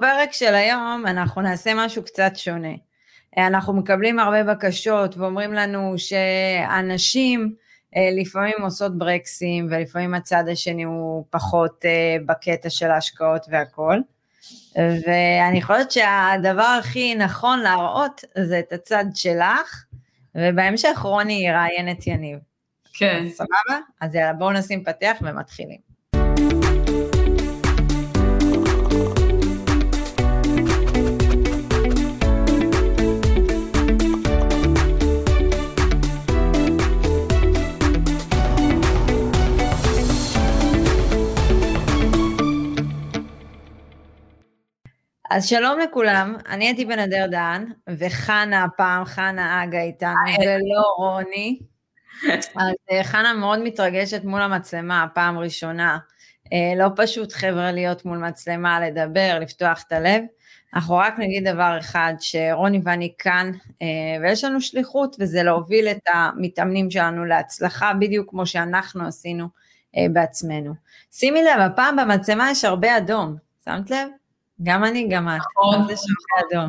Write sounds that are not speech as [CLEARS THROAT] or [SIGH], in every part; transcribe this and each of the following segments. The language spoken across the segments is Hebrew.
בפרק של היום אנחנו נעשה משהו קצת שונה. אנחנו מקבלים הרבה בקשות ואומרים לנו שאנשים אה, לפעמים עושות ברקסים ולפעמים הצד השני הוא פחות אה, בקטע של ההשקעות והכל. ואני חושבת שהדבר הכי נכון להראות זה את הצד שלך, ובהמשך רוני יראיין את יניב. כן. סבבה? אז יאללה, בואו נשים פתח ומתחילים. אז שלום לכולם, אני הייתי בנדר דן, וחנה הפעם, חנה אגה איתנו, ולא רוני. אז אה, חנה מאוד מתרגשת מול המצלמה, פעם ראשונה. אה, לא פשוט חבר'ה להיות מול מצלמה, לדבר, לפתוח את הלב. אנחנו רק נגיד דבר אחד, שרוני ואני כאן, אה, ויש לנו שליחות, וזה להוביל את המתאמנים שלנו להצלחה, בדיוק כמו שאנחנו עשינו בעצמנו. שימי לב, הפעם במצלמה יש הרבה אדום, שמת לב? גם אני, גם את. נכון. זה שם אדום.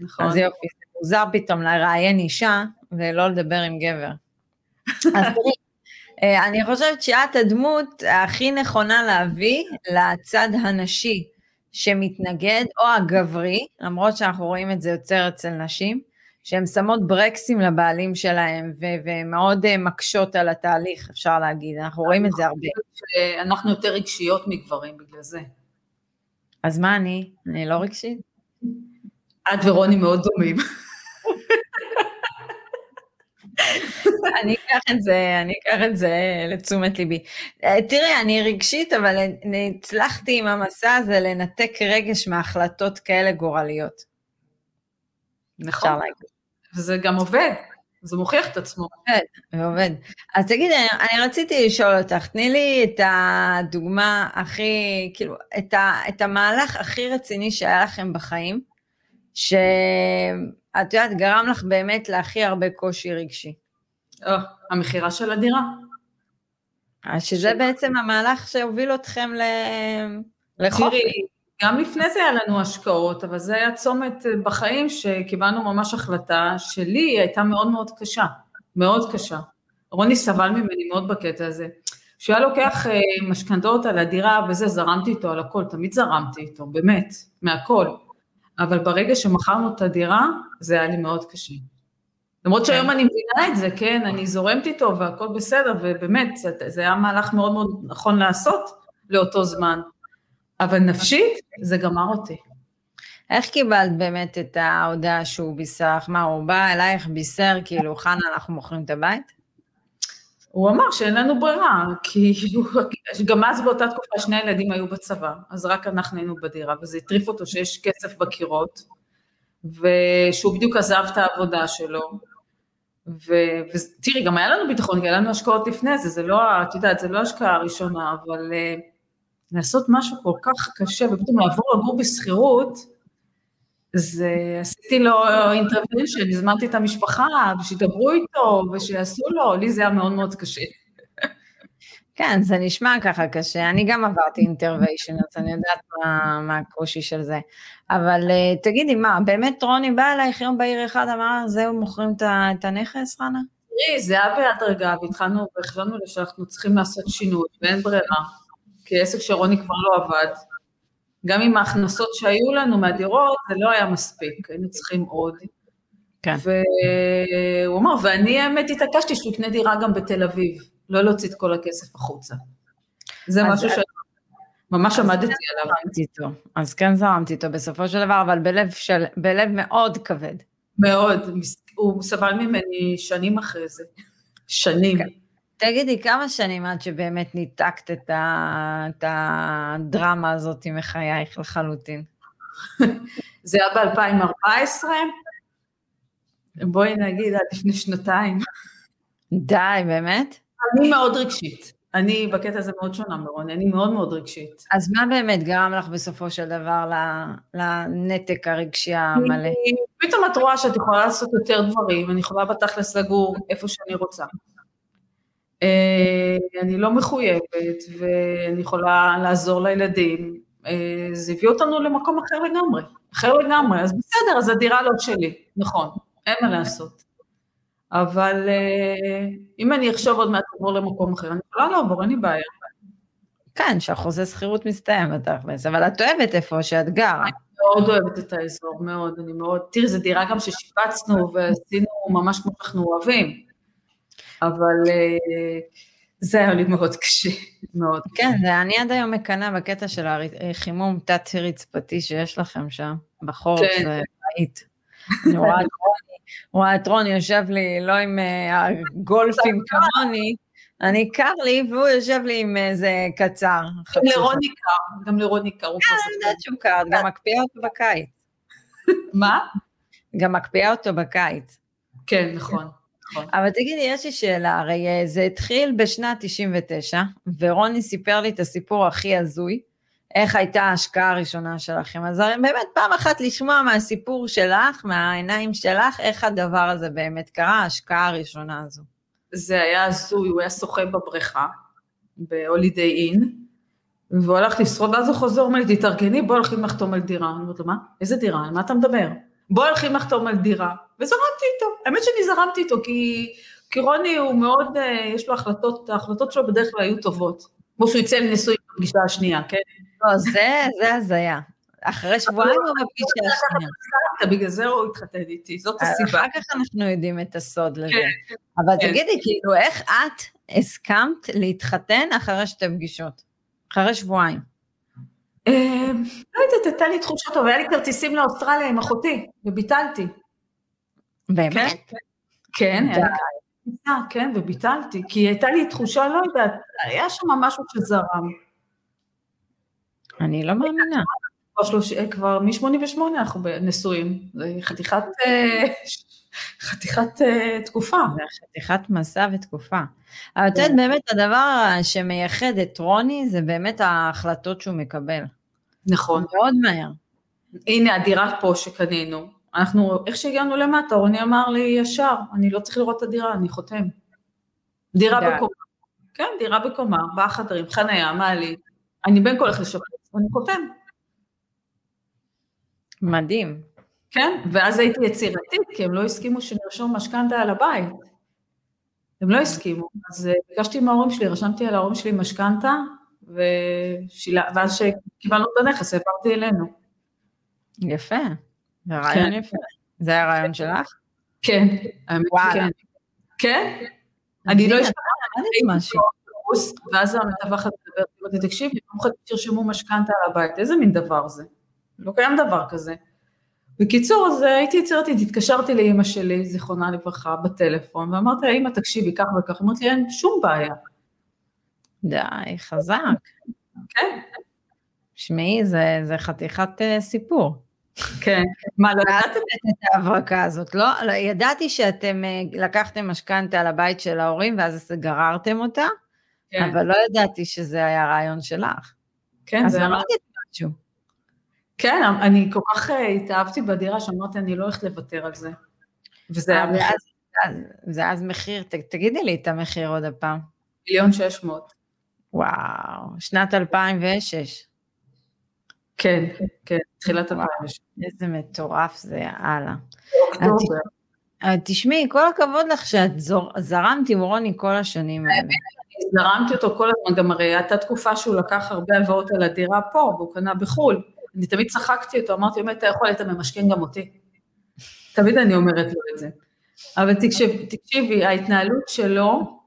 נכון. אז יופי, זה מוזר פתאום לראיין אישה ולא לדבר עם גבר. [LAUGHS] אז תראי, אה, אני חושבת שאת הדמות הכי נכונה להביא לצד הנשי שמתנגד, או הגברי, למרות שאנחנו רואים את זה יותר אצל נשים, שהן שמות ברקסים לבעלים שלהם ומאוד uh, מקשות על התהליך, אפשר להגיד, אנחנו רואים את זה הרבה. אנחנו יותר רגשיות מגברים בגלל זה. אז מה אני? אני לא רגשית? את ורוני מאוד דומים. אני אקח את זה, אני אקח את זה לתשומת ליבי. אה, תראי, אני רגשית, אבל הצלחתי עם המסע הזה לנתק רגש מהחלטות כאלה גורליות. נכון, וזה גם עובד. זה מוכיח את עצמו. עובד, ועובד. אז תגידי, אני רציתי לשאול אותך, תני לי את הדוגמה הכי, כאילו, את, ה, את המהלך הכי רציני שהיה לכם בחיים, שאת יודעת, גרם לך באמת להכי הרבה קושי רגשי. או, המכירה של הדירה. אז שזה ש... בעצם המהלך שהוביל אתכם ל... לחופש. גם לפני זה היה לנו השקעות, אבל זה היה צומת אה, בחיים שקיבלנו ממש החלטה שלי הייתה מאוד מאוד קשה, מאוד קשה. רוני סבל ממני מאוד בקטע הזה. כשהוא היה לוקח אה, משכנתאות על הדירה וזה, זרמתי איתו על הכל, תמיד זרמתי איתו, באמת, מהכל. אבל ברגע שמכרנו את הדירה, זה היה לי מאוד קשה. למרות כן. שהיום אני מבינה את זה, כן, אני זורמת איתו והכל בסדר, ובאמת, זה היה מהלך מאוד מאוד נכון לעשות לאותו זמן. אבל נפשית זה גמר אותי. איך קיבלת באמת את ההודעה שהוא בישר? מה, הוא בא אלייך, בישר, כאילו, חנה, אנחנו מוכרים את הבית? הוא אמר שאין לנו ברירה, כי [LAUGHS] גם אז באותה תקופה שני ילדים היו בצבא, אז רק אנחנו היינו בדירה, וזה הטריף אותו שיש כסף בקירות, ושהוא בדיוק עזב את העבודה שלו, ותראי, גם היה לנו ביטחון, כי היה לנו השקעות לפני זה, זה לא, את יודעת, זה לא השקעה הראשונה, אבל uh, לעשות משהו כל כך קשה ופתאום לעבור לגור בשכירות, אז עשיתי לו אינטרווישן, הזמנתי את המשפחה, ושידברו איתו, ושיעשו לו, לי זה היה מאוד מאוד קשה. כן, זה נשמע ככה קשה, אני גם עברתי אינטרווישן, אז אני יודעת מה, מה הקושי של זה. אבל uh, תגידי, מה, באמת רוני בא אלייך יום בהיר אחד, אמר, זהו, מוכרים את הנכס, חנה? תראי, זה היה בהדרגה, והתחלנו, והחלטנו שאנחנו צריכים לעשות שינוי, ואין ברירה. כי עסק שרוני כבר לא עבד. גם עם ההכנסות שהיו לנו מהדירות, זה לא היה מספיק, היינו צריכים עוד. כן. והוא אמר, ואני האמת התעקשתי שהוא יקנה דירה גם בתל אביב, לא להוציא את כל הכסף החוצה. זה משהו ש... ממש עמדתי עליו. איתו. אז כן זרמתי איתו בסופו של דבר, אבל בלב, של, בלב מאוד כבד. מאוד, הוא סבל ממני שנים אחרי זה, שנים. כן. תגידי, כמה שנים עד שבאמת ניתקת את, ה... את הדרמה הזאת מחייך לחלוטין? [LAUGHS] זה היה ב-2014, בואי נגיד עד לפני שנתיים. די, באמת? אני מאוד רגשית. אני בקטע הזה מאוד שונה מרוני, אני מאוד מאוד רגשית. אז מה באמת גרם לך בסופו של דבר לנתק הרגשי המלא? פתאום את רואה שאת יכולה לעשות יותר דברים, אני יכולה בתכלס לגור איפה שאני רוצה. אה, אני לא מחויבת ואני יכולה לעזור לילדים, אה, זה הביא אותנו למקום אחר לגמרי, אחר לגמרי, אז בסדר, אז הדירה לא שלי, נכון, אין מה לעשות. אבל אה, אם אני אחשוב עוד מעט לעבור למקום אחר, אני יכולה לעבור, אין לי בעיה. כן, שהחוזה שכירות מסתיים בתכלס, אבל את אוהבת איפה שאת גרה. אני מאוד אוהבת את האזור, מאוד, אני מאוד, תראי, זו דירה גם ששיפצנו ועשינו ממש כמו שאנחנו אוהבים, אבל אה, זה היה לי מאוד קשה, מאוד כן, קשה. אני עד היום מקנאה בקטע של החימום תת-רצפתי שיש לכם שם, בחורף, כן. זה בית. אני רואה את רוני, רואה את רוני יושב לי לא עם הגולפים [LAUGHS] אה, כמוני, אני קר לי, והוא יושב לי עם איזה קצר. גם לרוני קר, גם לרוני קר. כן, אני יודעת שהוא קר, גם מקפיאה אותו בקיץ. מה? גם מקפיאה אותו בקיץ. כן, נכון. נכון. אבל תגידי, יש לי שאלה, הרי אה, זה התחיל בשנת 99, ורוני סיפר לי את הסיפור הכי הזוי, איך הייתה ההשקעה הראשונה שלכם. אז באמת פעם אחת לשמוע מהסיפור שלך, מהעיניים שלך, איך הדבר הזה באמת קרה, ההשקעה הראשונה הזו. זה היה הזוי, הוא היה שוחה בבריכה, בהולידיי אין, והוא הלך לשרוד, ואז הוא חוזר, אומר לי, תתארגני, בוא הולכים לחתום על דירה. אני אומרת לו, מה? איזה דירה? על מה אתה מדבר? בוא הולכים לחתום על דירה. וזרמתי איתו. האמת שאני זרמתי איתו, כי, כי רוני הוא מאוד, אה, יש לו החלטות, ההחלטות שלו בדרך כלל היו טובות. כמו שהוא יצא לנישואים בפגישה השנייה, כן? לא, זה, זה הזיה. אחרי שבועיים הוא בפגישה השנייה. בגלל זה הוא התחתן איתי, זאת הסיבה. אחר כך אנחנו יודעים את הסוד לזה. כן, אבל כן. תגידי, כאילו, איך את הסכמת להתחתן אחרי שתי פגישות? אחרי שבועיים. אה, לא יודעת, הייתה לי תחושה טובה, היה לי כרטיסים לאוסטרליה עם אחותי, וביטלתי. באמת? כן, כן היה לי כן, וביטלתי, כי הייתה לי תחושה, לא יודעת, היה שם משהו שזרם. אני לא מאמינה. כבר מ-88 אנחנו נשואים, זה חתיכת, אה, חתיכת אה, תקופה. חתיכת מסע ותקופה. אבל את יודעת, כן. באמת הדבר שמייחד את רוני זה באמת ההחלטות שהוא מקבל. נכון. מאוד מהר. הנה הדירה פה שקנינו, אנחנו, איך שהגענו למטה, רוני אמר לי ישר, אני לא צריך לראות את הדירה, אני חותם. דירה בקומה. כן, דירה בקומה, ארבעה חדרים, חניה, מעלית. אני בין כל הולך לשפץ, אני חותם. מדהים. כן, ואז הייתי יצירתית, כי הם לא הסכימו שנרשום משכנתה על הבית. הם לא הסכימו, אז אה, ביקשתי מההורים שלי, רשמתי על ההורים שלי משכנתה, ושילה, ואז שקיבלנו את הנכס, העברתי אלינו. יפה, זה רעיון כן. יפה. זה היה רעיון שלך? כן, האמת שכן. כן? אני לא אשכח, משהו. ואז המתווכת מדברת, אמרתי, תקשיבי, יום אחד תרשמו משכנתה על הבית, איזה מין דבר זה? לא קיים דבר כזה. בקיצור, אז הייתי יצירתית, התקשרתי לאימא שלי, זיכרונה לברכה, בטלפון, ואמרתי לה, אימא, תקשיבי, כך וכך, אמרתי לי, אין שום בעיה. די, חזק. כן. שמעי, זה, זה חתיכת uh, סיפור. כן. מה, לא ידעת את ההברקה הזאת, לא? לא? ידעתי שאתם uh, לקחתם משכנתה על הבית של ההורים, ואז גררתם אותה, כן. אבל לא ידעתי שזה היה רעיון שלך. כן, זה אמרתי משהו. כן, אני כל כך אה, התאהבתי בדירה שאמרתי, אני לא הולכת לוותר על זה. וזה היה מחיר. זה אז מחיר, תגידי לי את המחיר עוד הפעם. מיליון שש מאות. וואו, שנת 2006. כן, כן, תחילת 2006. איזה מטורף זה, יאללה. תשמעי, כל הכבוד לך שאת זרמת עם רוני כל השנים האלה. זרמתי אותו כל הזמן, גם הרי הייתה תקופה שהוא לקח הרבה הלוואות על הדירה פה, והוא קנה בחו"ל. אני תמיד צחקתי אותו, אמרתי, אם אתה יכול, היית ממשכן גם אותי. תמיד אני אומרת לו את זה. אבל תקשיב, תקשיבי, ההתנהלות שלו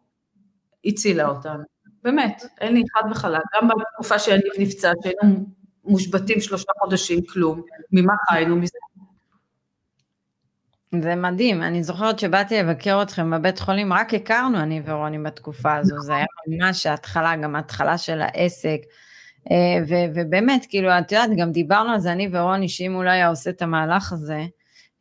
הצילה אותנו. באמת, אין לי חד וחלק. גם בתקופה שיניב נפצע, שהיינו מושבתים שלושה חודשים, כלום. ממה חיינו מזה? זה מדהים, אני זוכרת שבאתי לבקר אתכם בבית חולים, רק הכרנו אני ורוני בתקופה הזו, זה היה ממש ההתחלה, גם ההתחלה של העסק, אה, ו- ובאמת, כאילו, את יודעת, גם דיברנו על זה, אני ורוני, שאם הוא לא היה עושה את המהלך הזה,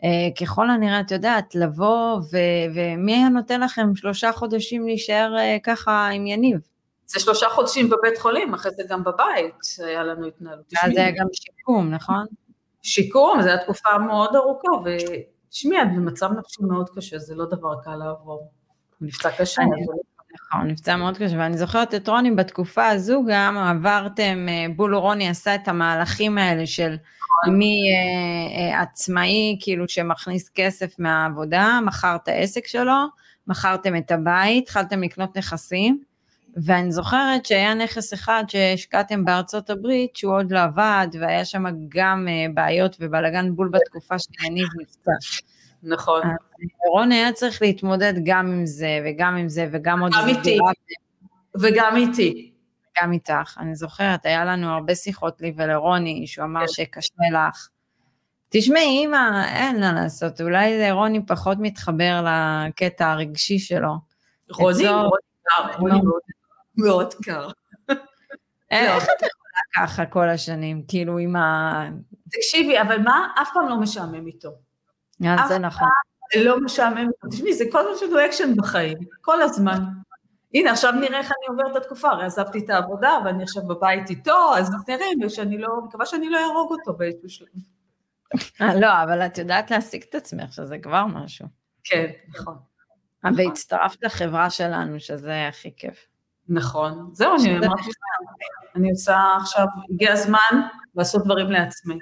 אה, ככל הנראה, את יודעת, לבוא, ו- ומי היה נותן לכם שלושה חודשים להישאר אה, ככה עם יניב? זה שלושה חודשים בבית חולים, אחרי זה גם בבית היה לנו התנהלות. ואז היה גם שיקום, נכון? שיקום, זו הייתה תקופה מאוד ארוכה, ותשמעי, את במצב נפשי מאוד קשה, זה לא דבר קל לעבור. נפצע קשה. נכון, נפצע מאוד קשה, ואני זוכרת את רוני בתקופה הזו גם עברתם, אה, בול רוני עשה את המהלכים האלה של נכון. מעצמאי, אה, כאילו שמכניס כסף מהעבודה, מכר את העסק שלו, מכרתם את הבית, התחלתם לקנות נכסים, ואני זוכרת שהיה נכס אחד שהשקעתם בארצות הברית, שהוא עוד לא עבד, והיה שם גם אה, בעיות ובלאגן בול בתקופה שיניב נפצע. נכון. רון היה צריך להתמודד גם עם זה, וגם עם זה, וגם עוד... גם איתי. וגם איתי. גם איתך. אני זוכרת, היה לנו הרבה שיחות לי ולרוני, שהוא אמר כן. שקשה לך. תשמעי, אמא, אין מה לעשות, אולי רוני פחות מתחבר לקטע הרגשי שלו. רוני, רוני מאוד קר. איך את יכולה ככה כל השנים, כאילו עם ה... תקשיבי, אבל מה, אף פעם לא משעמם איתו. זה נכון. לא משעמם. תשמעי, זה כל הזמן שלנו אקשן בחיים, כל הזמן. הנה, עכשיו נראה איך אני עוברת את התקופה, הרי עזבתי את העבודה ואני עכשיו בבית איתו, אז נראה, ושאני לא, מקווה שאני לא אהרוג אותו באיזשהו שלב. אה, לא, אבל את יודעת להשיג את עצמך, שזה כבר משהו. כן, נכון. והצטרפת לחברה שלנו, שזה הכי כיף. נכון. זהו, אני אמרתי, אני עושה עכשיו, הגיע הזמן לעשות דברים לעצמי.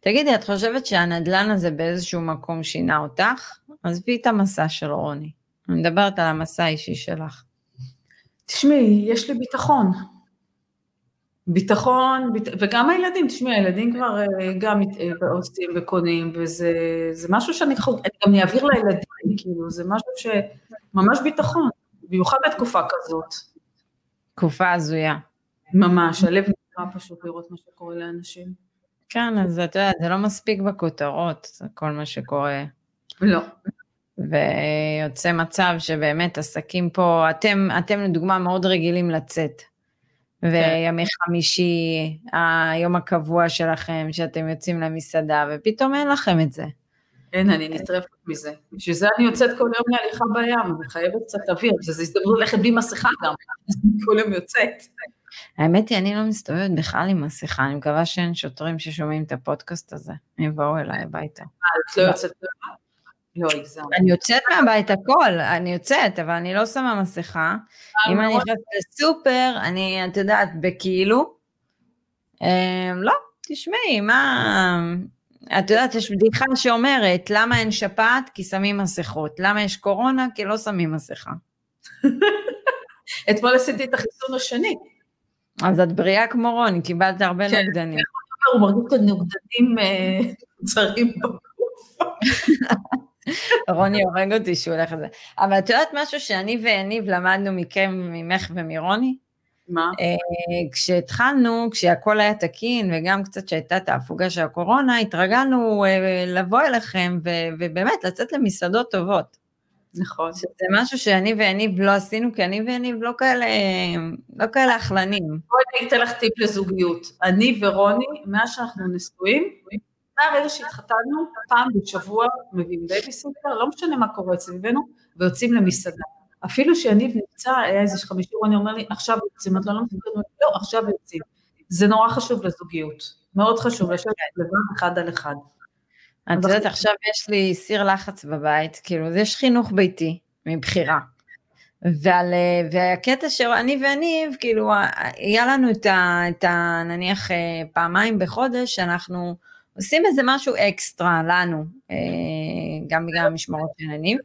תגידי, את חושבת שהנדלן הזה באיזשהו מקום שינה אותך? עזבי את המסע של רוני. אני מדברת על המסע האישי שלך. תשמעי, יש לי ביטחון. ביטחון, ביט... וגם הילדים, תשמעי, הילדים כבר אה, גם אה, עושים וקונים, וזה משהו שאני חוג... אני גם אעביר לילדים, כאילו, זה משהו שממש ביטחון, במיוחד בתקופה כזאת. תקופה הזויה. ממש, הלב נקרא פשוט לראות מה שקורה לאנשים. כן, אז את יודעת, זה לא מספיק בכותרות, כל מה שקורה. לא. ויוצא מצב שבאמת עסקים פה, אתם, אתם לדוגמה מאוד רגילים לצאת. כן. וימי חמישי, היום הקבוע שלכם, שאתם יוצאים למסעדה, ופתאום אין לכם את זה. אין, אני נטרפת מזה. בשביל זה אני יוצאת כל יום להליכה בים, אני חייבת קצת אוויר, שזו הזדמנות ללכת בלי מסכה גם, כל יום יוצאת. האמת היא, אני לא מסתובבת בכלל עם מסכה, אני מקווה שאין שוטרים ששומעים את הפודקאסט הזה, הם יבואו אליי הביתה. אה, את לא יוצאת לא. אני יוצאת מהבית הכל, אני יוצאת, אבל אני לא שמה מסכה. אה, אם אני נכנסת לסופר, אני, את יודעת, בכאילו. אמ, לא, תשמעי, מה... את יודעת, יש בדיחה שאומרת, למה אין שפעת? כי שמים מסכות. למה יש קורונה? כי לא שמים מסכה. [LAUGHS] אתמול עשיתי את החיסון השני. אז את בריאה כמו רוני, קיבלת הרבה כן, נוגדנים. הוא מרגיש את הנוגדנים צרים אה, בגוף. [LAUGHS] רוני הורג אותי שהוא הולך לזה. אבל את יודעת משהו שאני ויניב למדנו מכם, ממך ומרוני? מה? Uh, כשהתחלנו, כשהכול היה תקין, וגם קצת שהייתה את ההפוגה של הקורונה, התרגלנו uh, לבוא אליכם ו- ובאמת לצאת למסעדות טובות. נכון. שזה משהו שאני ויניב לא עשינו, כי אני ויניב לא כאלה, לא כאלה אכלנים. בואי אני אתן לך טיפ לזוגיות. אני ורוני, מאז שאנחנו נשואים, מהרגע שהתחתנו, פעם בשבוע מביאים בייביסיטר, לא משנה מה קורה סביבנו, ויוצאים למסעדה. אפילו שיניב נפצע, היה איזה חמישי, רוני אומר לי, עכשיו יוצאים, את לא לא לא, עכשיו יוצאים. זה נורא חשוב לזוגיות, מאוד חשוב, לשבת לבד אחד על אחד. את יודעת, עכשיו יש לי סיר לחץ בבית, כאילו, יש חינוך ביתי, מבחירה. ועל, והקטע שאני ויניב, כאילו, היה לנו את ה, את ה... נניח אה, פעמיים בחודש, שאנחנו עושים איזה משהו אקסטרה לנו, אה, גם בגלל המשמרות של הניב.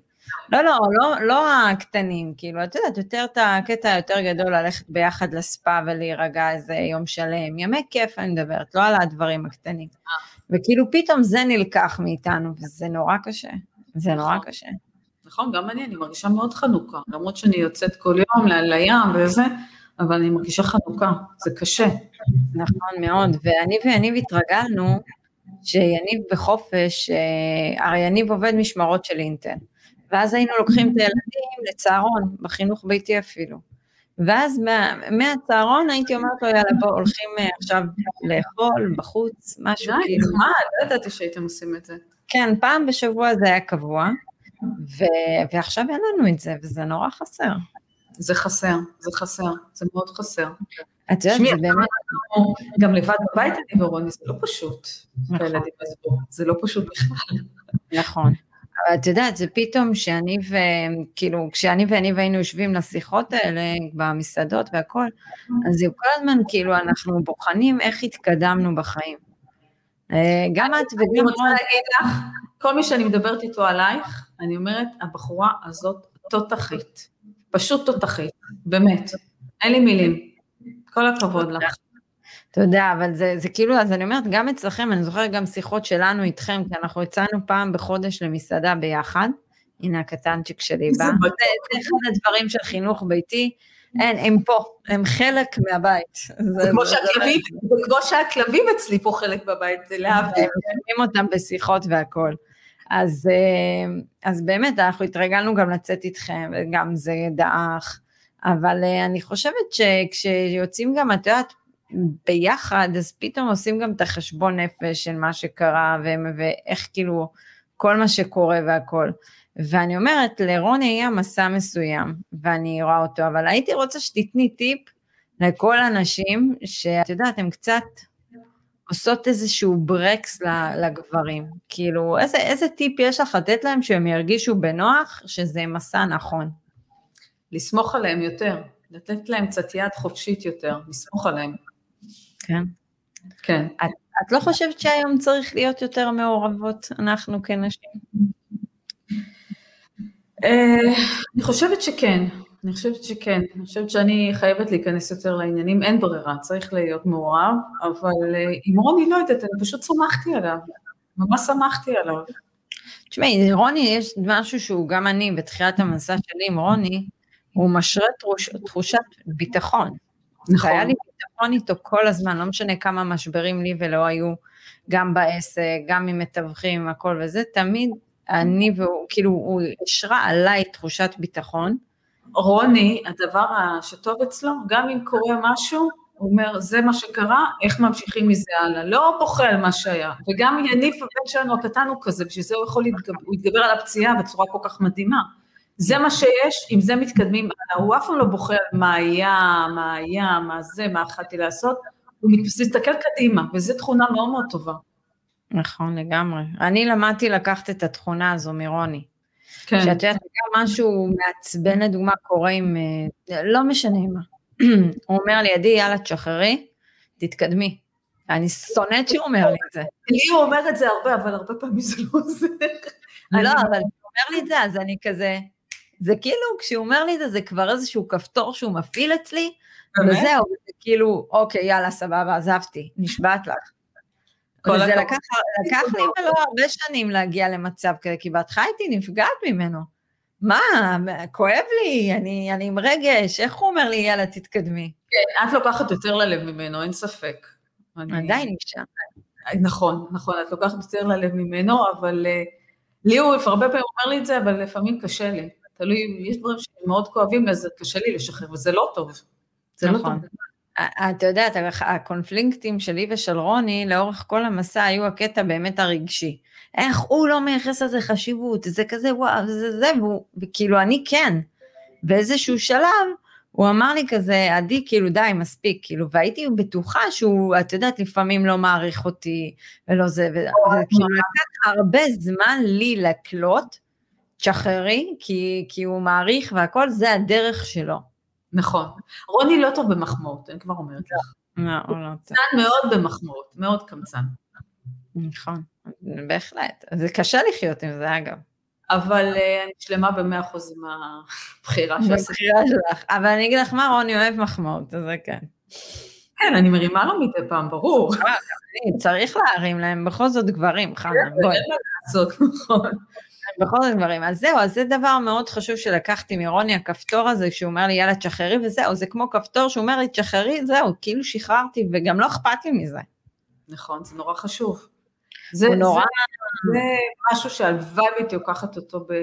לא, לא, לא, לא הקטנים, כאילו, את יודעת, יותר את הקטע היותר גדול ללכת ביחד לספא ולהירגע איזה יום שלם, ימי כיף אני מדברת, לא על הדברים הקטנים. וכאילו פתאום זה נלקח מאיתנו, וזה נורא קשה, זה נורא נכון. קשה. נכון, גם אני, אני מרגישה מאוד חנוכה, למרות שאני יוצאת כל יום לים וזה, אבל אני מרגישה חנוכה, זה קשה. נכון מאוד, ואני ויניב התרגלנו שיניב בחופש, אה, הרי יניב עובד משמרות של אינטל, ואז היינו לוקחים את הילדים לצהרון, בחינוך ביתי אפילו. ואז מה, מהצהרון הייתי אומרת לו, יאללה, בוא, הולכים אה, עכשיו לאכול בחוץ, משהו כאילו. די, מה, לא ידעתי שהייתם עושים את זה. כן, פעם בשבוע זה היה קבוע, ו, ועכשיו אין לנו את זה, וזה נורא חסר. זה חסר, זה חסר, זה מאוד חסר. את יודעת, זה באמת... גם לבד בבית אני ורוני, זה לא פשוט. נכון. זה לא פשוט בכלל. נכון. את יודעת, זה פתאום שאני ו... כאילו, כשאני ואני והיינו יושבים לשיחות האלה במסעדות והכל, אז זה כל הזמן כאילו אנחנו בוחנים איך התקדמנו בחיים. אה, גם את וגם... אני רוצה להגיד לך, כל מי שאני מדברת איתו עלייך, אני אומרת, הבחורה הזאת תותחית. פשוט תותחית, באמת. אין לי מילים. כל הכבוד לך. תודה, אבל זה, זה כאילו, אז אני אומרת, גם אצלכם, אני זוכרת גם שיחות שלנו איתכם, כי אנחנו יצאנו פעם בחודש למסעדה ביחד, הנה הקטנצ'יק שלי בא. זה, זה אחד הדברים של חינוך ביתי, אין, הם פה, הם חלק מהבית. זה כמו שהכלבים, שהכלבים אצלי פה חלק בבית, זה להבדיל. הם שומעים אותם בשיחות והכל. אז, אה, אז באמת, אנחנו התרגלנו גם לצאת איתכם, וגם זה דעך, אבל אה, אני חושבת שכשיוצאים גם, את יודעת, ביחד, אז פתאום עושים גם את החשבון נפש של מה שקרה, ואיך כאילו, כל מה שקורה והכל. ואני אומרת, לרוני היה מסע מסוים, ואני רואה אותו, אבל הייתי רוצה שתתני טיפ לכל הנשים, שאת יודעת, הן קצת עושות איזשהו ברקס לגברים. כאילו, איזה, איזה טיפ יש לך לתת להם שהם ירגישו בנוח, שזה מסע נכון? לסמוך עליהם יותר, לתת להם קצת יד חופשית יותר, לסמוך עליהם. כן. כן. את, את לא חושבת שהיום צריך להיות יותר מעורבות, אנחנו כנשים? אה, אני חושבת שכן, אני חושבת שכן, אני חושבת שאני חייבת להיכנס יותר לעניינים, אין ברירה, צריך להיות מעורב, אבל אה, עם רוני לא יודעת, אני פשוט שמחתי עליו, ממש שמחתי עליו. תשמעי, רוני יש משהו שהוא גם אני, בתחילת המסע שלי עם רוני, הוא משרה תחוש, תחושת ביטחון. נכון. היה לי ביטחון איתו כל הזמן, לא משנה כמה משברים לי ולא היו, גם בעסק, גם עם מתווכים, הכל וזה, תמיד אני והוא, כאילו, הוא השרה עליי תחושת ביטחון. רוני, הדבר שטוב אצלו, גם אם קורה משהו, הוא אומר, זה מה שקרה, איך ממשיכים מזה הלאה, לא בוכה על מה שהיה. וגם יניף הבן שלנו הקטן הוא כזה, בשביל זה הוא יכול להתגבר, הוא יתגבר על הפציעה בצורה כל כך מדהימה. זה מה שיש, עם זה מתקדמים הוא אף פעם לא על מה היה, מה היה, מה זה, מה יכלתי לעשות, הוא מסתכל קדימה, וזו תכונה מאוד מאוד טובה. נכון, לגמרי. אני למדתי לקחת את התכונה הזו מרוני. כן. שאת יודעת, גם משהו מעצבן לדוגמה קורה עם, אה, לא משנה מה. [CLEARS THROAT] הוא אומר לי, עדי, יאללה, תשחררי, תתקדמי. אני שונאת שהוא אומר לי את זה. לי הוא אומר את זה הרבה, אבל הרבה פעמים זה לא עוזר. לא, אבל הוא אומר לי את זה, אז אני כזה, זה כאילו, כשהוא אומר לי את זה, זה כבר איזשהו כפתור שהוא מפעיל אצלי, וזהו, זה כאילו, אוקיי, יאללה, סבבה, עזבתי, נשבעת לך. וזה לקח, לקח לי ולא הרבה שנים להגיע למצב כזה, כי בהתחלה הייתי נפגעת ממנו. מה, כואב לי, אני, אני עם רגש, איך הוא אומר לי, יאללה, תתקדמי? כן, את לוקחת יותר ללב ממנו, אין ספק. אני... עדיין אישה. נכון, נכון, את לוקחת יותר ללב ממנו, אבל uh, לי הוא הרבה פעמים אומר לי את זה, אבל לפעמים קשה לי. תלוי, יש דברים שמאוד כואבים, אז קשה לי לשחרר, וזה לא טוב. זה נכון. לא טוב. את יודעת, הקונפליקטים שלי ושל רוני לאורך כל המסע היו הקטע באמת הרגשי. איך הוא לא מייחס לזה חשיבות, זה כזה וואו, זה זה, והוא, וכאילו אני כן. באיזשהו שלב הוא אמר לי כזה, עדי, כאילו די, מספיק, כאילו, והייתי בטוחה שהוא, את יודעת, לפעמים לא מעריך אותי, ולא זה, וכאילו לקח הרבה זמן לי לקלוט, תשחררי, כי, כי הוא מעריך והכל, זה הדרך שלו. נכון. רוני לא טוב במחמאות, אני כבר אומרת לך. לא, הוא לא טוב. קמצן מאוד במחמאות, מאוד קמצן. נכון, בהחלט. זה קשה לחיות עם זה אגב. אבל uh, אני שלמה במאה אחוז עם הבחירה שלך. אבל אני אגיד לך מה, רוני אוהב מחמאות, זה כן. כן, אני מרימה לו מדי פעם, ברור. צריך להרים להם, בכל זאת גברים, חנה, בואי. אין מה לעשות, נכון. בכל זאת דברים. אז זהו, אז זה דבר מאוד חשוב שלקחתי מרוני, הכפתור הזה, שהוא אומר לי, יאללה, תשחררי, וזהו, זה כמו כפתור שהוא אומר לי, תשחררי, זהו, כאילו שחררתי, וגם לא אכפת לי מזה. נכון, זה נורא חשוב. זה, נורא... זה, זה משהו שהלוואי והייתי לוקחת אותו ב...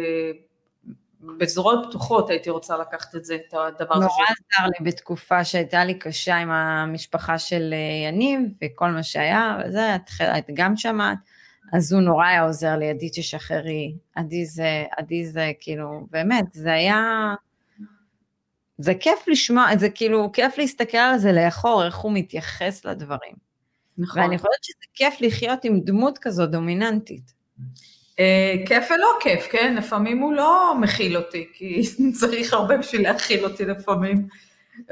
בזרועות פתוחות הייתי רוצה לקחת את זה, את הדבר הזה. נורא עזר לי בתקופה שהייתה לי קשה עם המשפחה של אה, יניב וכל מה שהיה, וזה, את גם שמעת. אז הוא נורא היה עוזר לי, עדי תשחררי, עדי זה, עדי זה, כאילו, באמת, זה היה... זה כיף לשמוע, זה כאילו, כיף להסתכל על זה לאחור, איך הוא מתייחס לדברים. נכון. ואני חושבת שזה כיף לחיות עם דמות כזו דומיננטית. אה, כיף ולא כיף, כן? לפעמים הוא לא מכיל אותי, כי [LAUGHS] צריך הרבה בשביל להכיל אותי לפעמים.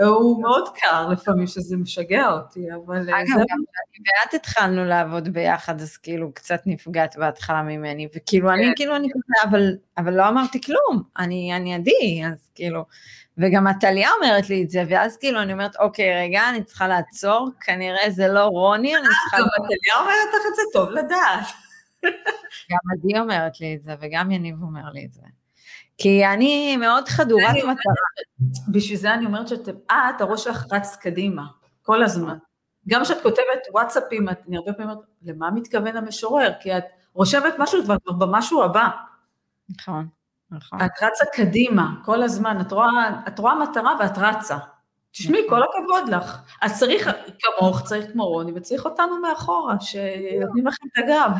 הוא מאוד קר לפעמים שזה משגע אותי, אבל... אה, אגב, גם כשאני ואת התחלנו לעבוד ביחד, אז כאילו קצת נפגעת בהתחלה ממני, וכאילו אני, כן. כאילו אני כזה, אבל, אבל לא אמרתי כלום, אני, אני עדי, אז כאילו, וגם עתליה אומרת לי את זה, ואז כאילו אני אומרת, אוקיי, רגע, אני צריכה לעצור, כנראה זה לא רוני, אני צריכה... גם עתליה אומרת לך את זה טוב לדעת. גם עדי אומרת לי את זה, וגם יניב אומר לי את זה. כי אני מאוד חדורת מטרה. בשביל זה אני אומרת שאת, את, הראש שלך רץ קדימה, כל הזמן. גם כשאת כותבת וואטסאפים, אני הרבה פעמים אומרת, למה מתכוון המשורר? כי את רושמת משהו כבר במשהו הבא. נכון, נכון. את רצה קדימה כל הזמן, את רואה, את רואה מטרה ואת רצה. תשמעי, כל הכבוד לך. אז צריך כמוך, צריך כמו רוני, וצריך אותנו מאחורה, שנותנים לכם את הגב.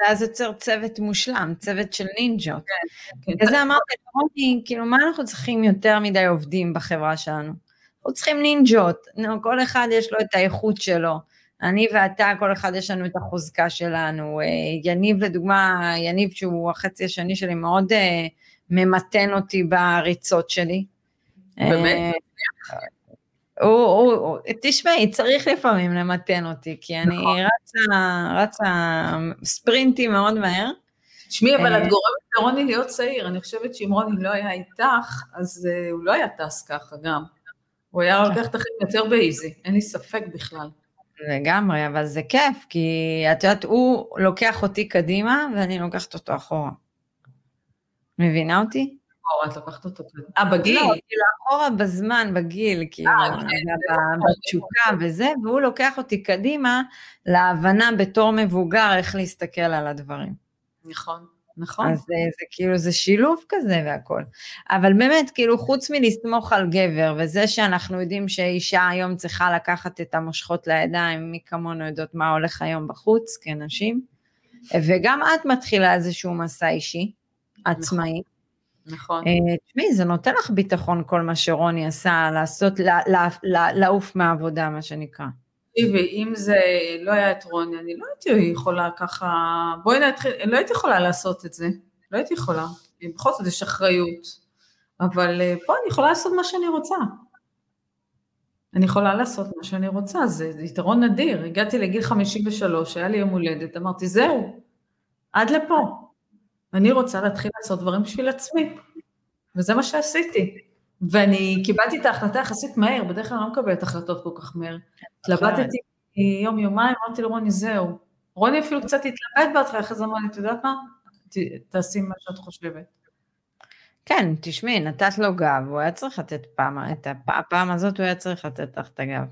ואז יוצר צוות מושלם, צוות של נינג'ות. כן, כן. וזה אמרתי, רוני, כאילו, מה אנחנו צריכים יותר מדי עובדים בחברה שלנו? אנחנו צריכים נינג'ות, כל אחד יש לו את האיכות שלו. אני ואתה, כל אחד יש לנו את החוזקה שלנו. אה, יניב, לדוגמה, יניב שהוא החצי השני שלי, מאוד אה, ממתן אותי בריצות שלי. באמת? אה, הוא, הוא, הוא, תשמעי, צריך לפעמים למתן אותי, כי אני נכון. רצה, רצה ספרינטים מאוד מהר. תשמעי, אבל את אה, גורמת לרוני להיות צעיר, אני חושבת שאם רוני לא היה איתך, אז uh, הוא לא היה טס ככה גם. הוא היה לוקח את החיים יותר באיזי, אין לי ספק בכלל. לגמרי, אבל זה כיף, כי את יודעת, הוא לוקח אותי קדימה, ואני לוקחת אותו אחורה. מבינה אותי? אחורה, את לוקחת אותו כזה. אה, בגיל? לא, כאילו אחורה בזמן, בגיל, כאילו, אה, כן, בתשוקה וזה, והוא לוקח אותי קדימה להבנה בתור מבוגר איך להסתכל על הדברים. נכון. נכון. אז זה, זה כאילו, זה שילוב כזה והכל. אבל באמת, כאילו, חוץ מלסמוך על גבר, וזה שאנחנו יודעים שאישה היום צריכה לקחת את המושכות לידיים, מי כמונו יודעות מה הולך היום בחוץ, כנשים, וגם את מתחילה איזשהו מסע אישי, עצמאי. נכון. אה, תשמעי, זה נותן לך ביטחון כל מה שרוני עשה, לעשות, לעוף מהעבודה, מה שנקרא. תקשיבי, אם זה לא היה את רוני, אני לא הייתי יכולה ככה, בואי נתחיל, לא הייתי יכולה לעשות את זה, לא הייתי יכולה, בכל זאת יש אחריות, אבל אה, פה אני יכולה לעשות מה שאני רוצה. אני יכולה לעשות מה שאני רוצה, זה יתרון נדיר. הגעתי לגיל 53, היה לי יום הולדת, אמרתי, זהו, עד לפה. אני רוצה להתחיל לעשות דברים בשביל עצמי, וזה מה שעשיתי. ואני קיבלתי את ההחלטה יחסית מהר, בדרך כלל אני לא מקבלת החלטות כל כך מהר. התלבטתי יום יומיים, אמרתי לרוני זהו. רוני אפילו קצת התלבט בהתחלה, אחרי זה אמר לי, את יודעת מה? תעשי מה שאת חושבת. כן, תשמעי, נתת לו גב, הוא היה צריך לתת פעם, את הפעם הזאת הוא היה צריך לתת לך את הגב.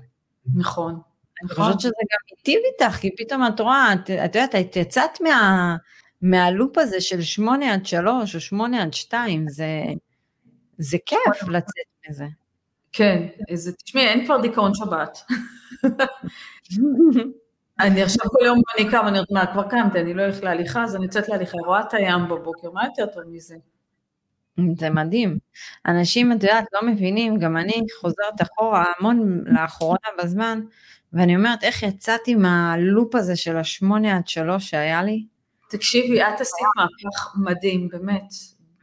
נכון. אני חושבת נכון. שזה גם היטיב איתך, כי פתאום את רואה, את יודעת, את יצאת מה... מהלופ הזה של שמונה עד שלוש או שמונה עד שתיים, זה, זה כיף לצאת מזה. כן, זה, תשמעי, אין כבר דיכאון שבת. אני עכשיו כל יום אני קם, אני אומרת, מה, כבר קמתי, אני לא הולכת להליכה, אז אני יוצאת להליכה, רואה את הים בבוקר, מה יותר טוב מזה? זה מדהים. אנשים, את יודעת, לא מבינים, גם אני חוזרת אחורה המון לאחרונה בזמן, ואני אומרת, איך יצאתי מהלופ הזה של השמונה עד שלוש שהיה לי? תקשיבי, את עשית מהפך מדהים, באמת.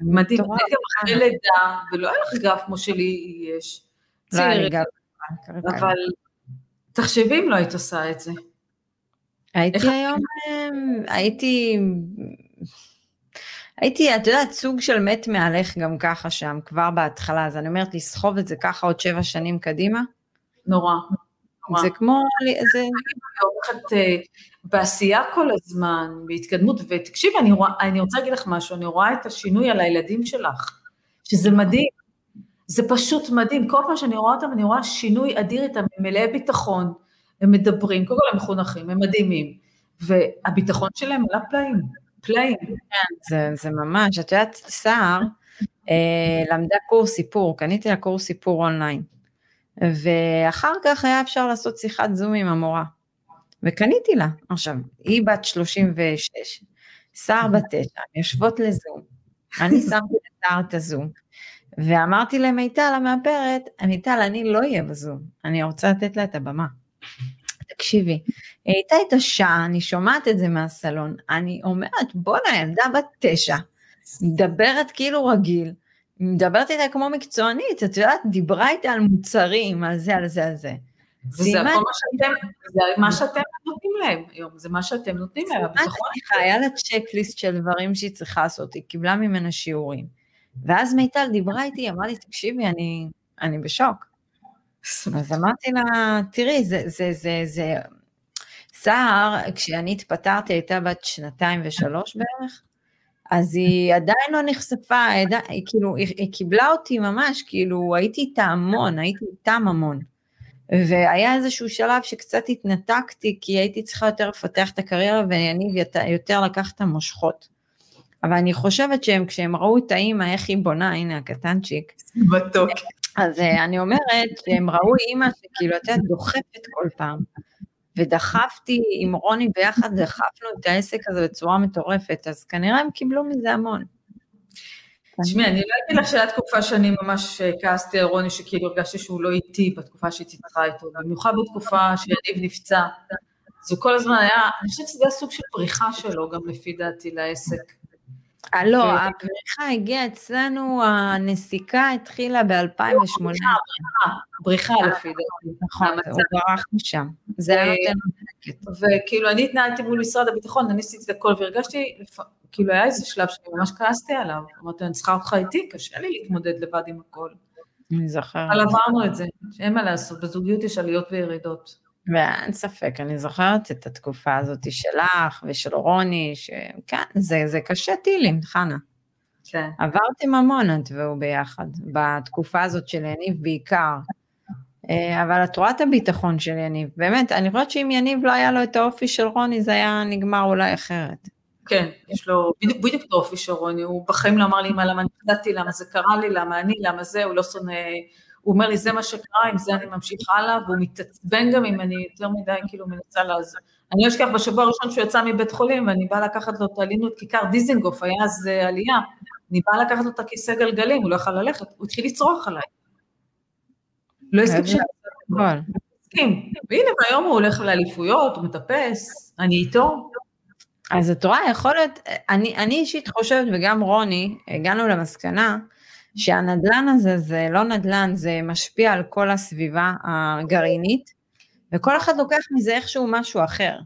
מדהים, את גם אחרי לידה, ולא היה לך גב כמו שלי יש. לא היה לי גב. אבל תחשבי אם לא היית עושה את זה. הייתי היום, הייתי, הייתי, את יודעת, סוג של מת מעליך גם ככה שם, כבר בהתחלה, אז אני אומרת, לסחוב את זה ככה עוד שבע שנים קדימה. נורא. זה כמו, זה... הולכת אה, בעשייה כל הזמן, בהתקדמות, ותקשיבי, אני, אני רוצה להגיד לך משהו, אני רואה את השינוי על הילדים שלך, שזה מדהים, זה פשוט מדהים, כל פעם שאני רואה אותם, אני רואה שינוי אדיר איתם, הם מלאי ביטחון, הם מדברים, קודם כל הם מחונכים, הם מדהימים, והביטחון שלהם עלה פלאים, פלאים. כן, זה, זה ממש, את יודעת, סער אה, למדה קורס סיפור, קניתי לה קורס סיפור אונליין. ואחר כך היה אפשר לעשות שיחת זום עם המורה. וקניתי לה. עכשיו, היא בת 36, סער בת 9, יושבות לזום. אני [LAUGHS] שמתי לסער את הזום. ואמרתי למיטל המאפרת, מיטל, אני לא אהיה בזום, אני רוצה לתת לה את הבמה. תקשיבי, היא הייתה איתה שעה, אני שומעת את זה מהסלון, אני אומרת, בואנה, ילדה בת תשע, מדברת כאילו רגיל, מדברת איתה כמו מקצוענית, את יודעת, דיברה איתה על מוצרים, על זה, על זה, על זה. וזה הכל מה שאתם, זה מה שאתם נותנים להם היום, זה מה שאתם נותנים להם, הביטחון. היה לה צ'קליסט של דברים שהיא צריכה לעשות, היא קיבלה ממנה שיעורים. ואז מיטל דיברה איתי, אמרה לי, תקשיבי, אני, אני בשוק. אז אמרתי לה, תראי, זה, זה, זה, זה, סער, כשאני התפטרתי, הייתה בת שנתיים ושלוש בערך, אז היא עדיין לא נחשפה, היא, כאילו, היא, היא קיבלה אותי ממש, כאילו, הייתי איתה המון, הייתי איתם המון. והיה איזשהו שלב שקצת התנתקתי, כי הייתי צריכה יותר לפתח את הקריירה, ויניב יותר לקח את המושכות. אבל אני חושבת שהם, כשהם ראו את האימא, איך היא בונה, הנה הקטנצ'יק. מתוק. אז אה, אני אומרת שהם ראו אימא שכאילו, את יודעת, דוחפת כל פעם. ודחפתי עם רוני ביחד, דחפנו את העסק הזה בצורה מטורפת, אז כנראה הם קיבלו מזה המון. תשמעי, אני לא אגיד לך שהייתה תקופה שאני ממש אה, כעסתי על רוני, שכאילו הרגשתי שהוא לא איתי בתקופה שהתייצרה איתו, במיוחד בתקופה שיניב נפצע. הוא כל הזמן היה, אני חושבת שזה סוג של פריחה שלו, גם לפי דעתי, לעסק. אה, לא, הפריחה הגיעה אצלנו, הנסיקה התחילה ב-2018. בריחה לפי דעתי. נכון, הוא ברח משם. זה היה נותן לו וכאילו אני התנהלתי מול משרד הביטחון, אני עשיתי את הכל והרגשתי, כאילו היה איזה שלב שאני ממש כעסתי עליו. אמרתי, אני צריכה אותך איתי, קשה לי להתמודד לבד עם הכל. אני זוכרת. אבל עברנו את זה, אין מה לעשות, בזוגיות יש עליות וירידות. ואין ספק, אני זוכרת את התקופה הזאת שלך ושל רוני, שכן, זה, זה קשה טילים, חנה. כן. עברתם המון את והוא ביחד, בתקופה הזאת של יניב בעיקר. אה, אבל את רואה את הביטחון של יניב, באמת, אני חושבת שאם יניב לא היה לו את האופי של רוני, זה היה נגמר אולי אחרת. כן, יש לו בדיוק, בדיוק את האופי של רוני, הוא בחיים לא אמר לי מה, למה נקלטתי, למה זה קרה לי, למה אני, למה זה, הוא לא שונא הוא אומר לי, זה מה שקרה, עם זה אני ממשיך הלאה, והוא מתעצבן גם אם אני יותר מדי כאילו מנסה לעזור. אני לא אשכח בשבוע הראשון שהוא יצא מבית חולים, ואני באה לקחת לו, את כיכר דיזנגוף, היה אז אה, עלייה, אני באה לקחת לו את הכיסא גלגלים, הוא לא יכול ללכת, הוא התחיל לצרוח עליי. לא הסכים ש... הסכים. והנה, והיום הוא הולך לאליפויות, הוא מטפס, אני איתו. אז את רואה, יכול להיות, אני אישית חושבת, וגם רוני, הגענו למסקנה, שהנדלן הזה זה לא נדלן, זה משפיע על כל הסביבה הגרעינית, וכל אחד לוקח מזה איכשהו משהו אחר.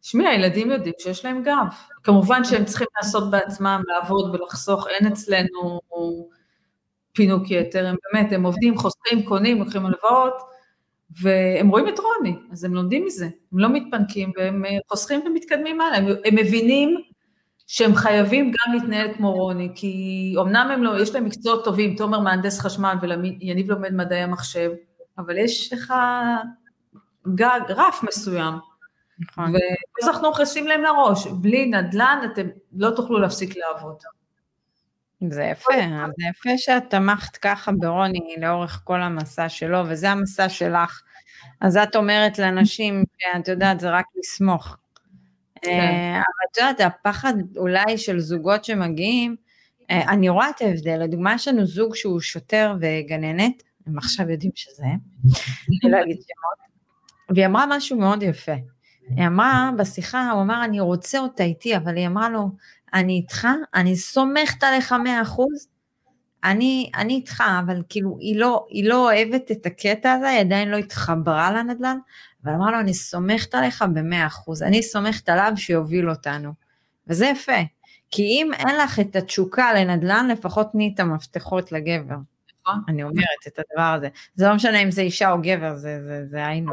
תשמעי, הילדים יודעים שיש להם גב. כמובן שהם צריכים לעשות בעצמם, לעבוד ולחסוך, אין אצלנו פינוק יתר, הם באמת, הם עובדים, חוסכים, קונים, לוקחים הלוואות, והם רואים את רוני, אז הם לומדים מזה, הם לא מתפנקים, והם חוסכים ומתקדמים הלאה, הם, הם מבינים שהם חייבים גם להתנהל כמו רוני, כי אמנם הם לא, יש להם מקצועות טובים, תומר מהנדס חשמל ויניב לומד מדעי המחשב, אבל יש לך גג, רף מסוים. נכון. ואז אנחנו נכנסים להם לראש, בלי נדל"ן אתם לא תוכלו להפסיק לעבוד. זה יפה, זה יפה שאת תמכת ככה ברוני לאורך כל המסע שלו, וזה המסע שלך. אז את אומרת לאנשים, את יודעת, זה רק לסמוך. כן. אה, אבל את יודעת, הפחד אולי של זוגות שמגיעים, אה, אני רואה את ההבדל, לדוגמה יש לנו זוג שהוא שוטר וגננת, הם עכשיו יודעים שזה. הם, אני לא אגיד שמות, והיא אמרה משהו מאוד יפה. היא אמרה בשיחה, הוא אמר, אני רוצה אותה איתי, אבל היא אמרה לו, אני איתך, אני סומכת עליך מאה אחוז, אני, אני איתך, אבל כאילו, היא לא, היא לא אוהבת את הקטע הזה, היא עדיין לא התחברה לנדל"ן, אבל אמר לו, אני סומכת עליך במאה אחוז, אני סומכת עליו שיוביל אותנו. וזה יפה, כי אם אין לך את התשוקה לנדל"ן, לפחות תני את המפתחות לגבר. נכון. אני אומרת את הדבר הזה. זה לא משנה אם זה אישה או גבר, זה היינו.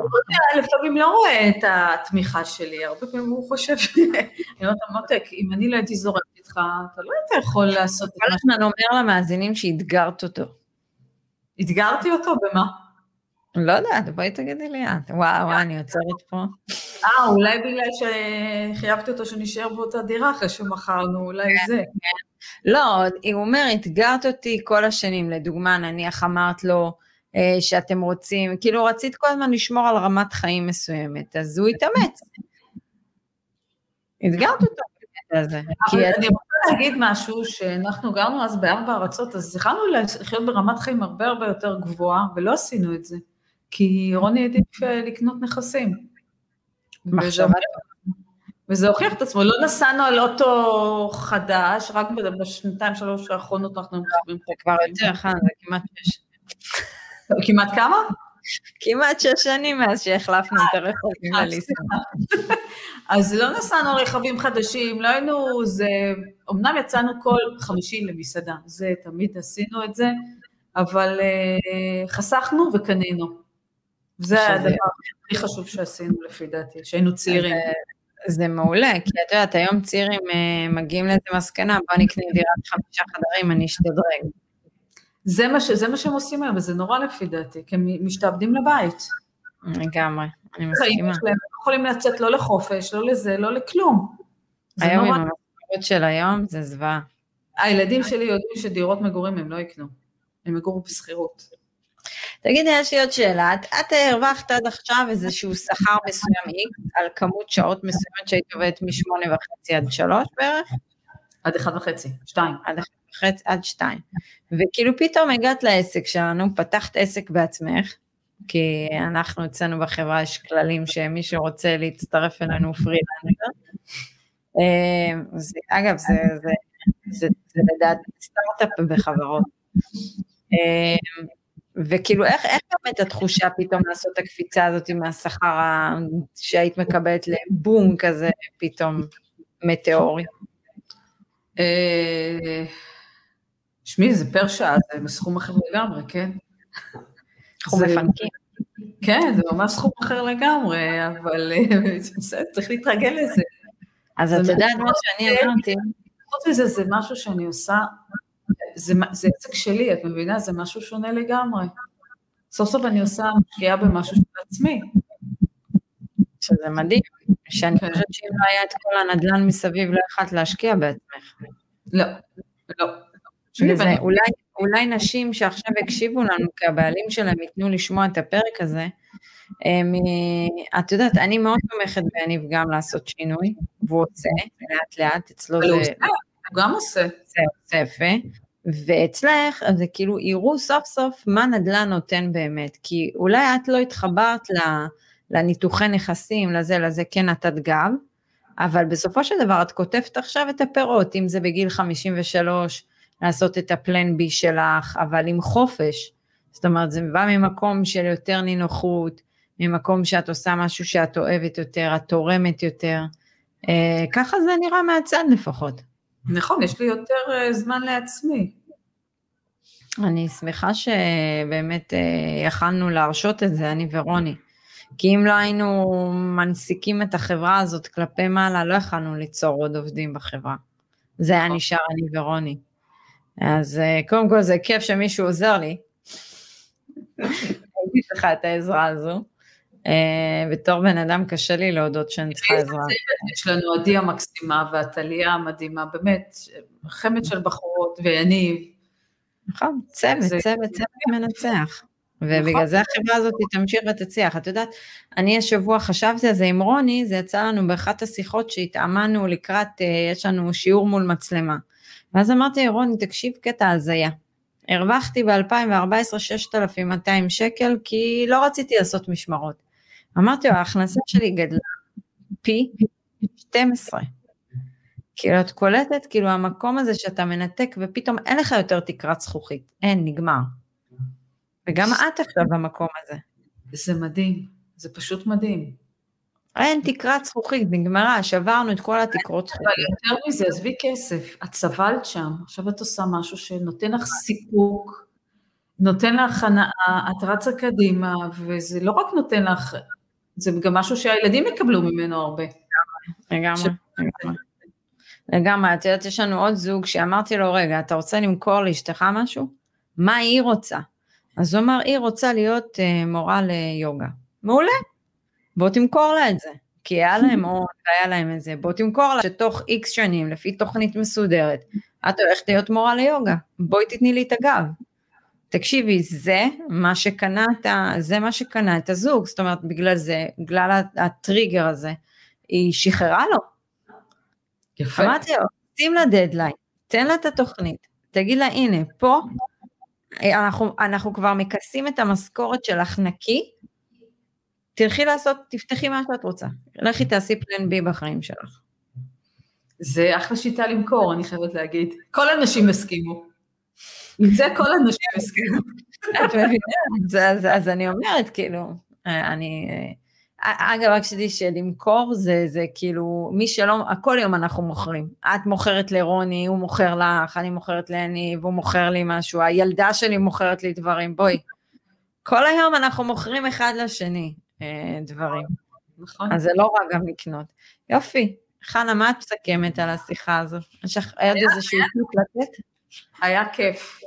לפעמים לא רואה את התמיכה שלי, הרבה פעמים הוא חושב, אני אומרת מותק, אם אני לא הייתי זורקת איתך, אתה לא היית יכול לעשות את מה... כל הזמן אומר למאזינים שאתגרת אותו. אתגרתי אותו במה? לא יודעת, בואי תגידי לי את. וואו, וואו, אני עוצרת פה. אה, אולי בגלל שחייבתי אותו שנשאר באותה דירה אחרי שמכרנו, אולי כן, זה. כן. לא, הוא אומר, אתגרת אותי כל השנים, לדוגמה, נניח אמרת לו אה, שאתם רוצים, כאילו רצית כל הזמן לשמור על רמת חיים מסוימת, אז הוא התאמץ. אתגרת אותו. אני רוצה להגיד משהו, שאנחנו גרנו אז בארבע ארצות, אז זכרנו לחיות ברמת חיים הרבה הרבה יותר גבוהה, ולא עשינו את זה. כי רוני העדיף אה, לקנות נכסים. מחשבה. וזה הוכיח את עצמו, לא נסענו על אוטו חדש, רק בשנתיים שלוש האחרונות אנחנו מחשבים. זה כבר יותר, חן, זה כמעט שש. כמעט כמה? כמעט שש שנים מאז שהחלפנו את הרכבים לליסה. [LAUGHS] אז לא נסענו רכבים חדשים, לא היינו, זה, אמנם יצאנו כל חמישי למסעדה, זה, תמיד עשינו את זה, אבל חסכנו וקנינו. זה הדבר הכי חשוב שעשינו לפי דעתי, שהיינו צעירים. זה מעולה, כי את יודעת, היום צעירים uh, מגיעים לאיזה מסקנה, בוא נקנה דירת חמישה חדרים, אני אשתדרג. זה מה, ש, זה מה שהם עושים היום, וזה נורא לפי דעתי, כי הם משתעבדים לבית. לגמרי, אני מסכימה. הם יכולים לצאת לא לחופש, לא לזה, לא לכלום. היום עם המשכורת של היום זה זוועה. הילדים שלי יודעים שדירות מגורים הם לא יקנו, הם יגורו בשכירות. תגידי, יש לי עוד שאלה, את, את הרווחת עד עכשיו איזשהו שכר מסוים X על כמות שעות מסוימת שהיית עובדת משמונה וחצי עד שלוש בערך? עד אחד וחצי, שתיים. עד אחד וחצי עד שתיים. וכאילו פתאום הגעת לעסק שלנו, פתחת עסק בעצמך, כי אנחנו אצלנו בחברה יש כללים שמי שרוצה להצטרף אלינו פרילנדר. אה, אגב, זה, זה, זה, זה לדעתי סטארט-אפ בחברות. וכאילו, איך, איך באמת התחושה פתאום לעשות את הקפיצה הזאת מהשכר שהיית מקבלת לבום כזה פתאום מטאורי? אה, שמי, זה פר שעה, זה בסכום אחר לגמרי, כן? סכום מפנקים. כן, זה ממש סכום אחר לגמרי, אבל אה, צריך להתרגל לזה. אז את יודעת מה שאני אמרתי. חוץ מזה, זה משהו שאני עושה, זה, זה עסק שלי, את מבינה? זה משהו שונה לגמרי. סוף סוף אני עושה משקיעה במשהו של עצמי. שזה מדהים, שאני כן. חושבת שאם לא היה את כל הנדל"ן מסביב, לא יכולת להשקיע בעצמך. לא, לא. וזה, אולי, אולי נשים שעכשיו הקשיבו לנו, כי הבעלים שלהם ייתנו לשמוע את הפרק הזה, הם, את יודעת, אני מאוד תומכת ביניב גם לעשות שינוי, והוא עושה לאט לאט, אצלו זה... הוא גם עושה. זה עושה יפה. ואצלך, זה כאילו יראו סוף סוף מה נדל"ן נותן באמת, כי אולי את לא התחברת לניתוחי נכסים, לזה, לזה, כן נתת גב, אבל בסופו של דבר את כותבת עכשיו את הפירות, אם זה בגיל 53, לעשות את הפלן בי שלך, אבל עם חופש. זאת אומרת, זה בא ממקום של יותר נינוחות, ממקום שאת עושה משהו שאת אוהבת יותר, את תורמת יותר. אה, ככה זה נראה מהצד לפחות. נכון, יש לי יותר אה, זמן לעצמי. אני שמחה שבאמת אה, יכלנו להרשות את זה, אני ורוני. כי אם לא היינו מנסיקים את החברה הזאת כלפי מעלה, לא יכלנו ליצור עוד עובדים בחברה. זה היה נכון. נשאר אני ורוני. אז אה, קודם כל זה כיף שמישהו עוזר לי. [LAUGHS] הייתי צריכה את העזרה הזו. אה, בתור בן אדם קשה לי להודות שאני צריכה עזרה. יש לנו עדי המקסימה ועתליה המדהימה, באמת, חמד של בחורות ויניב. נכון, צוות, צוות, צוות מנצח. ובגלל נכון. זה החברה הזאת תמשיך ותצליח. את יודעת, אני השבוע חשבתי על זה עם רוני, זה יצא לנו באחת השיחות שהתאמנו לקראת, אה, יש לנו שיעור מול מצלמה. ואז אמרתי רוני, תקשיב קטע הזיה. הרווחתי ב-2014 6,200 שקל, כי לא רציתי לעשות משמרות. אמרתי לו, ההכנסה שלי גדלה פי 12. כאילו, את קולטת, כאילו, המקום הזה שאתה מנתק ופתאום אין לך יותר תקרת זכוכית. אין, נגמר. וגם את עכשיו במקום הזה. זה מדהים, זה פשוט מדהים. אין תקרת זכוכית, נגמרה, שברנו את כל התקרות זכוכית. אבל יותר מזה, עזבי כסף, את סבלת שם, עכשיו את עושה משהו שנותן לך סיפוק, נותן לך הנאה, את רצה קדימה, וזה לא רק נותן לך, זה גם משהו שהילדים יקבלו ממנו הרבה. לגמרי, לגמרי. לגמרי, את יודעת, יש לנו עוד זוג שאמרתי לו, רגע, אתה רוצה למכור לאשתך משהו? מה היא רוצה? אז הוא אמר, היא רוצה להיות uh, מורה ליוגה. מעולה, בוא תמכור לה את זה. כי היה להם [LAUGHS] הון, והיה להם את זה, בוא תמכור לה שתוך איקס שנים, לפי תוכנית מסודרת, את הולכת להיות מורה ליוגה, בואי תתני לי את הגב. תקשיבי, זה מה שקנה את, ה, זה מה שקנה את הזוג, זאת אומרת, בגלל זה, בגלל הטריגר הזה, היא שחררה לו. יפה. אמרתי לו, שים לה דדליין, תן לה את התוכנית, תגיד לה, הנה, פה אנחנו, אנחנו כבר מכסים את המשכורת שלך נקי, תלכי לעשות, תפתחי מה שאת רוצה. לכי תעשי פלן בי בחיים שלך. זה אחלה שיטה למכור, אני חייבת להגיד. כל הנשים הסכימו. זה כל הנשים הסכימו. את מבינה? אז, אני אומרת, כאילו, אני... אגב, רק שתדעי שלמכור זה, זה כאילו, מי שלא, כל יום אנחנו מוכרים. את מוכרת לרוני, הוא מוכר לך, אני מוכרת לאני, והוא מוכר לי משהו, הילדה שלי מוכרת לי דברים, בואי. כל היום אנחנו מוכרים אחד לשני אה, דברים. נכון. אז זה לא רק גם לקנות. יופי. חנה, מה את מסכמת על השיחה הזו? יש לך עוד איזשהו טיפ לתת? היה כיף.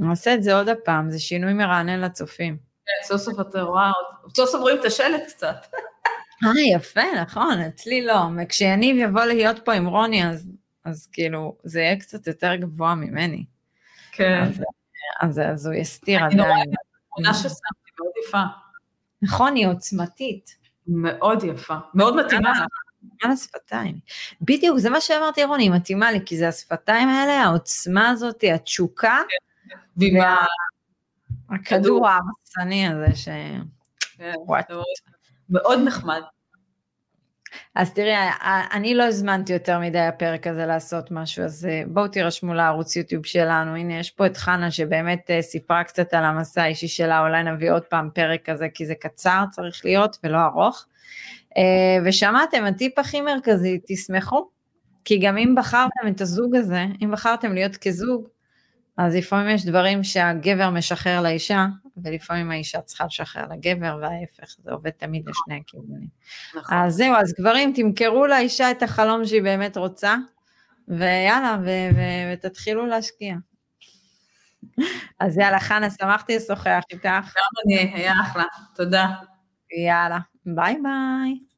נעשה את זה עוד הפעם, זה שינוי מרענן לצופים. כן, סוף סוף אתה רואה, סוף סוף רואים את השלט קצת. אה, יפה, נכון, אצלי לא. כשיניב יבוא להיות פה עם רוני, אז, אז כאילו, זה יהיה קצת יותר גבוה ממני. כן. אז, אז, אז הוא יסתיר עדיין. אני רואה את התמונה ששמתי, מאוד יפה. נכון, היא עוצמתית. מאוד יפה, מאוד מתאימה. על השפתיים. בדיוק, זה מה שאמרתי רוני, היא מתאימה לי, כי זה השפתיים האלה, העוצמה הזאת, התשוקה, והכדור ההרסני הזה ש... כן, מאוד נחמד. אז תראי, אני לא הזמנתי יותר מדי הפרק הזה לעשות משהו, אז אה, בואו תירשמו לערוץ יוטיוב שלנו, הנה יש פה את חנה שבאמת אה, סיפרה קצת על המסע האישי שלה, אולי נביא עוד פעם פרק כזה, כי זה קצר צריך להיות ולא ארוך. אה, ושמעתם, הטיפ הכי מרכזי, תשמחו, כי גם אם בחרתם את הזוג הזה, אם בחרתם להיות כזוג, אז לפעמים יש דברים שהגבר משחרר לאישה, ולפעמים האישה צריכה לשחרר לגבר, וההפך, זה עובד תמיד לשני הכיוונים. נכון. אז זהו, אז גברים, תמכרו לאישה את החלום שהיא באמת רוצה, ויאללה, ו- ו- ותתחילו להשקיע. אז יאללה, חנה, שמחתי לשוחח איתך. גם אני, היה אחלה, תודה. יאללה, ביי ביי.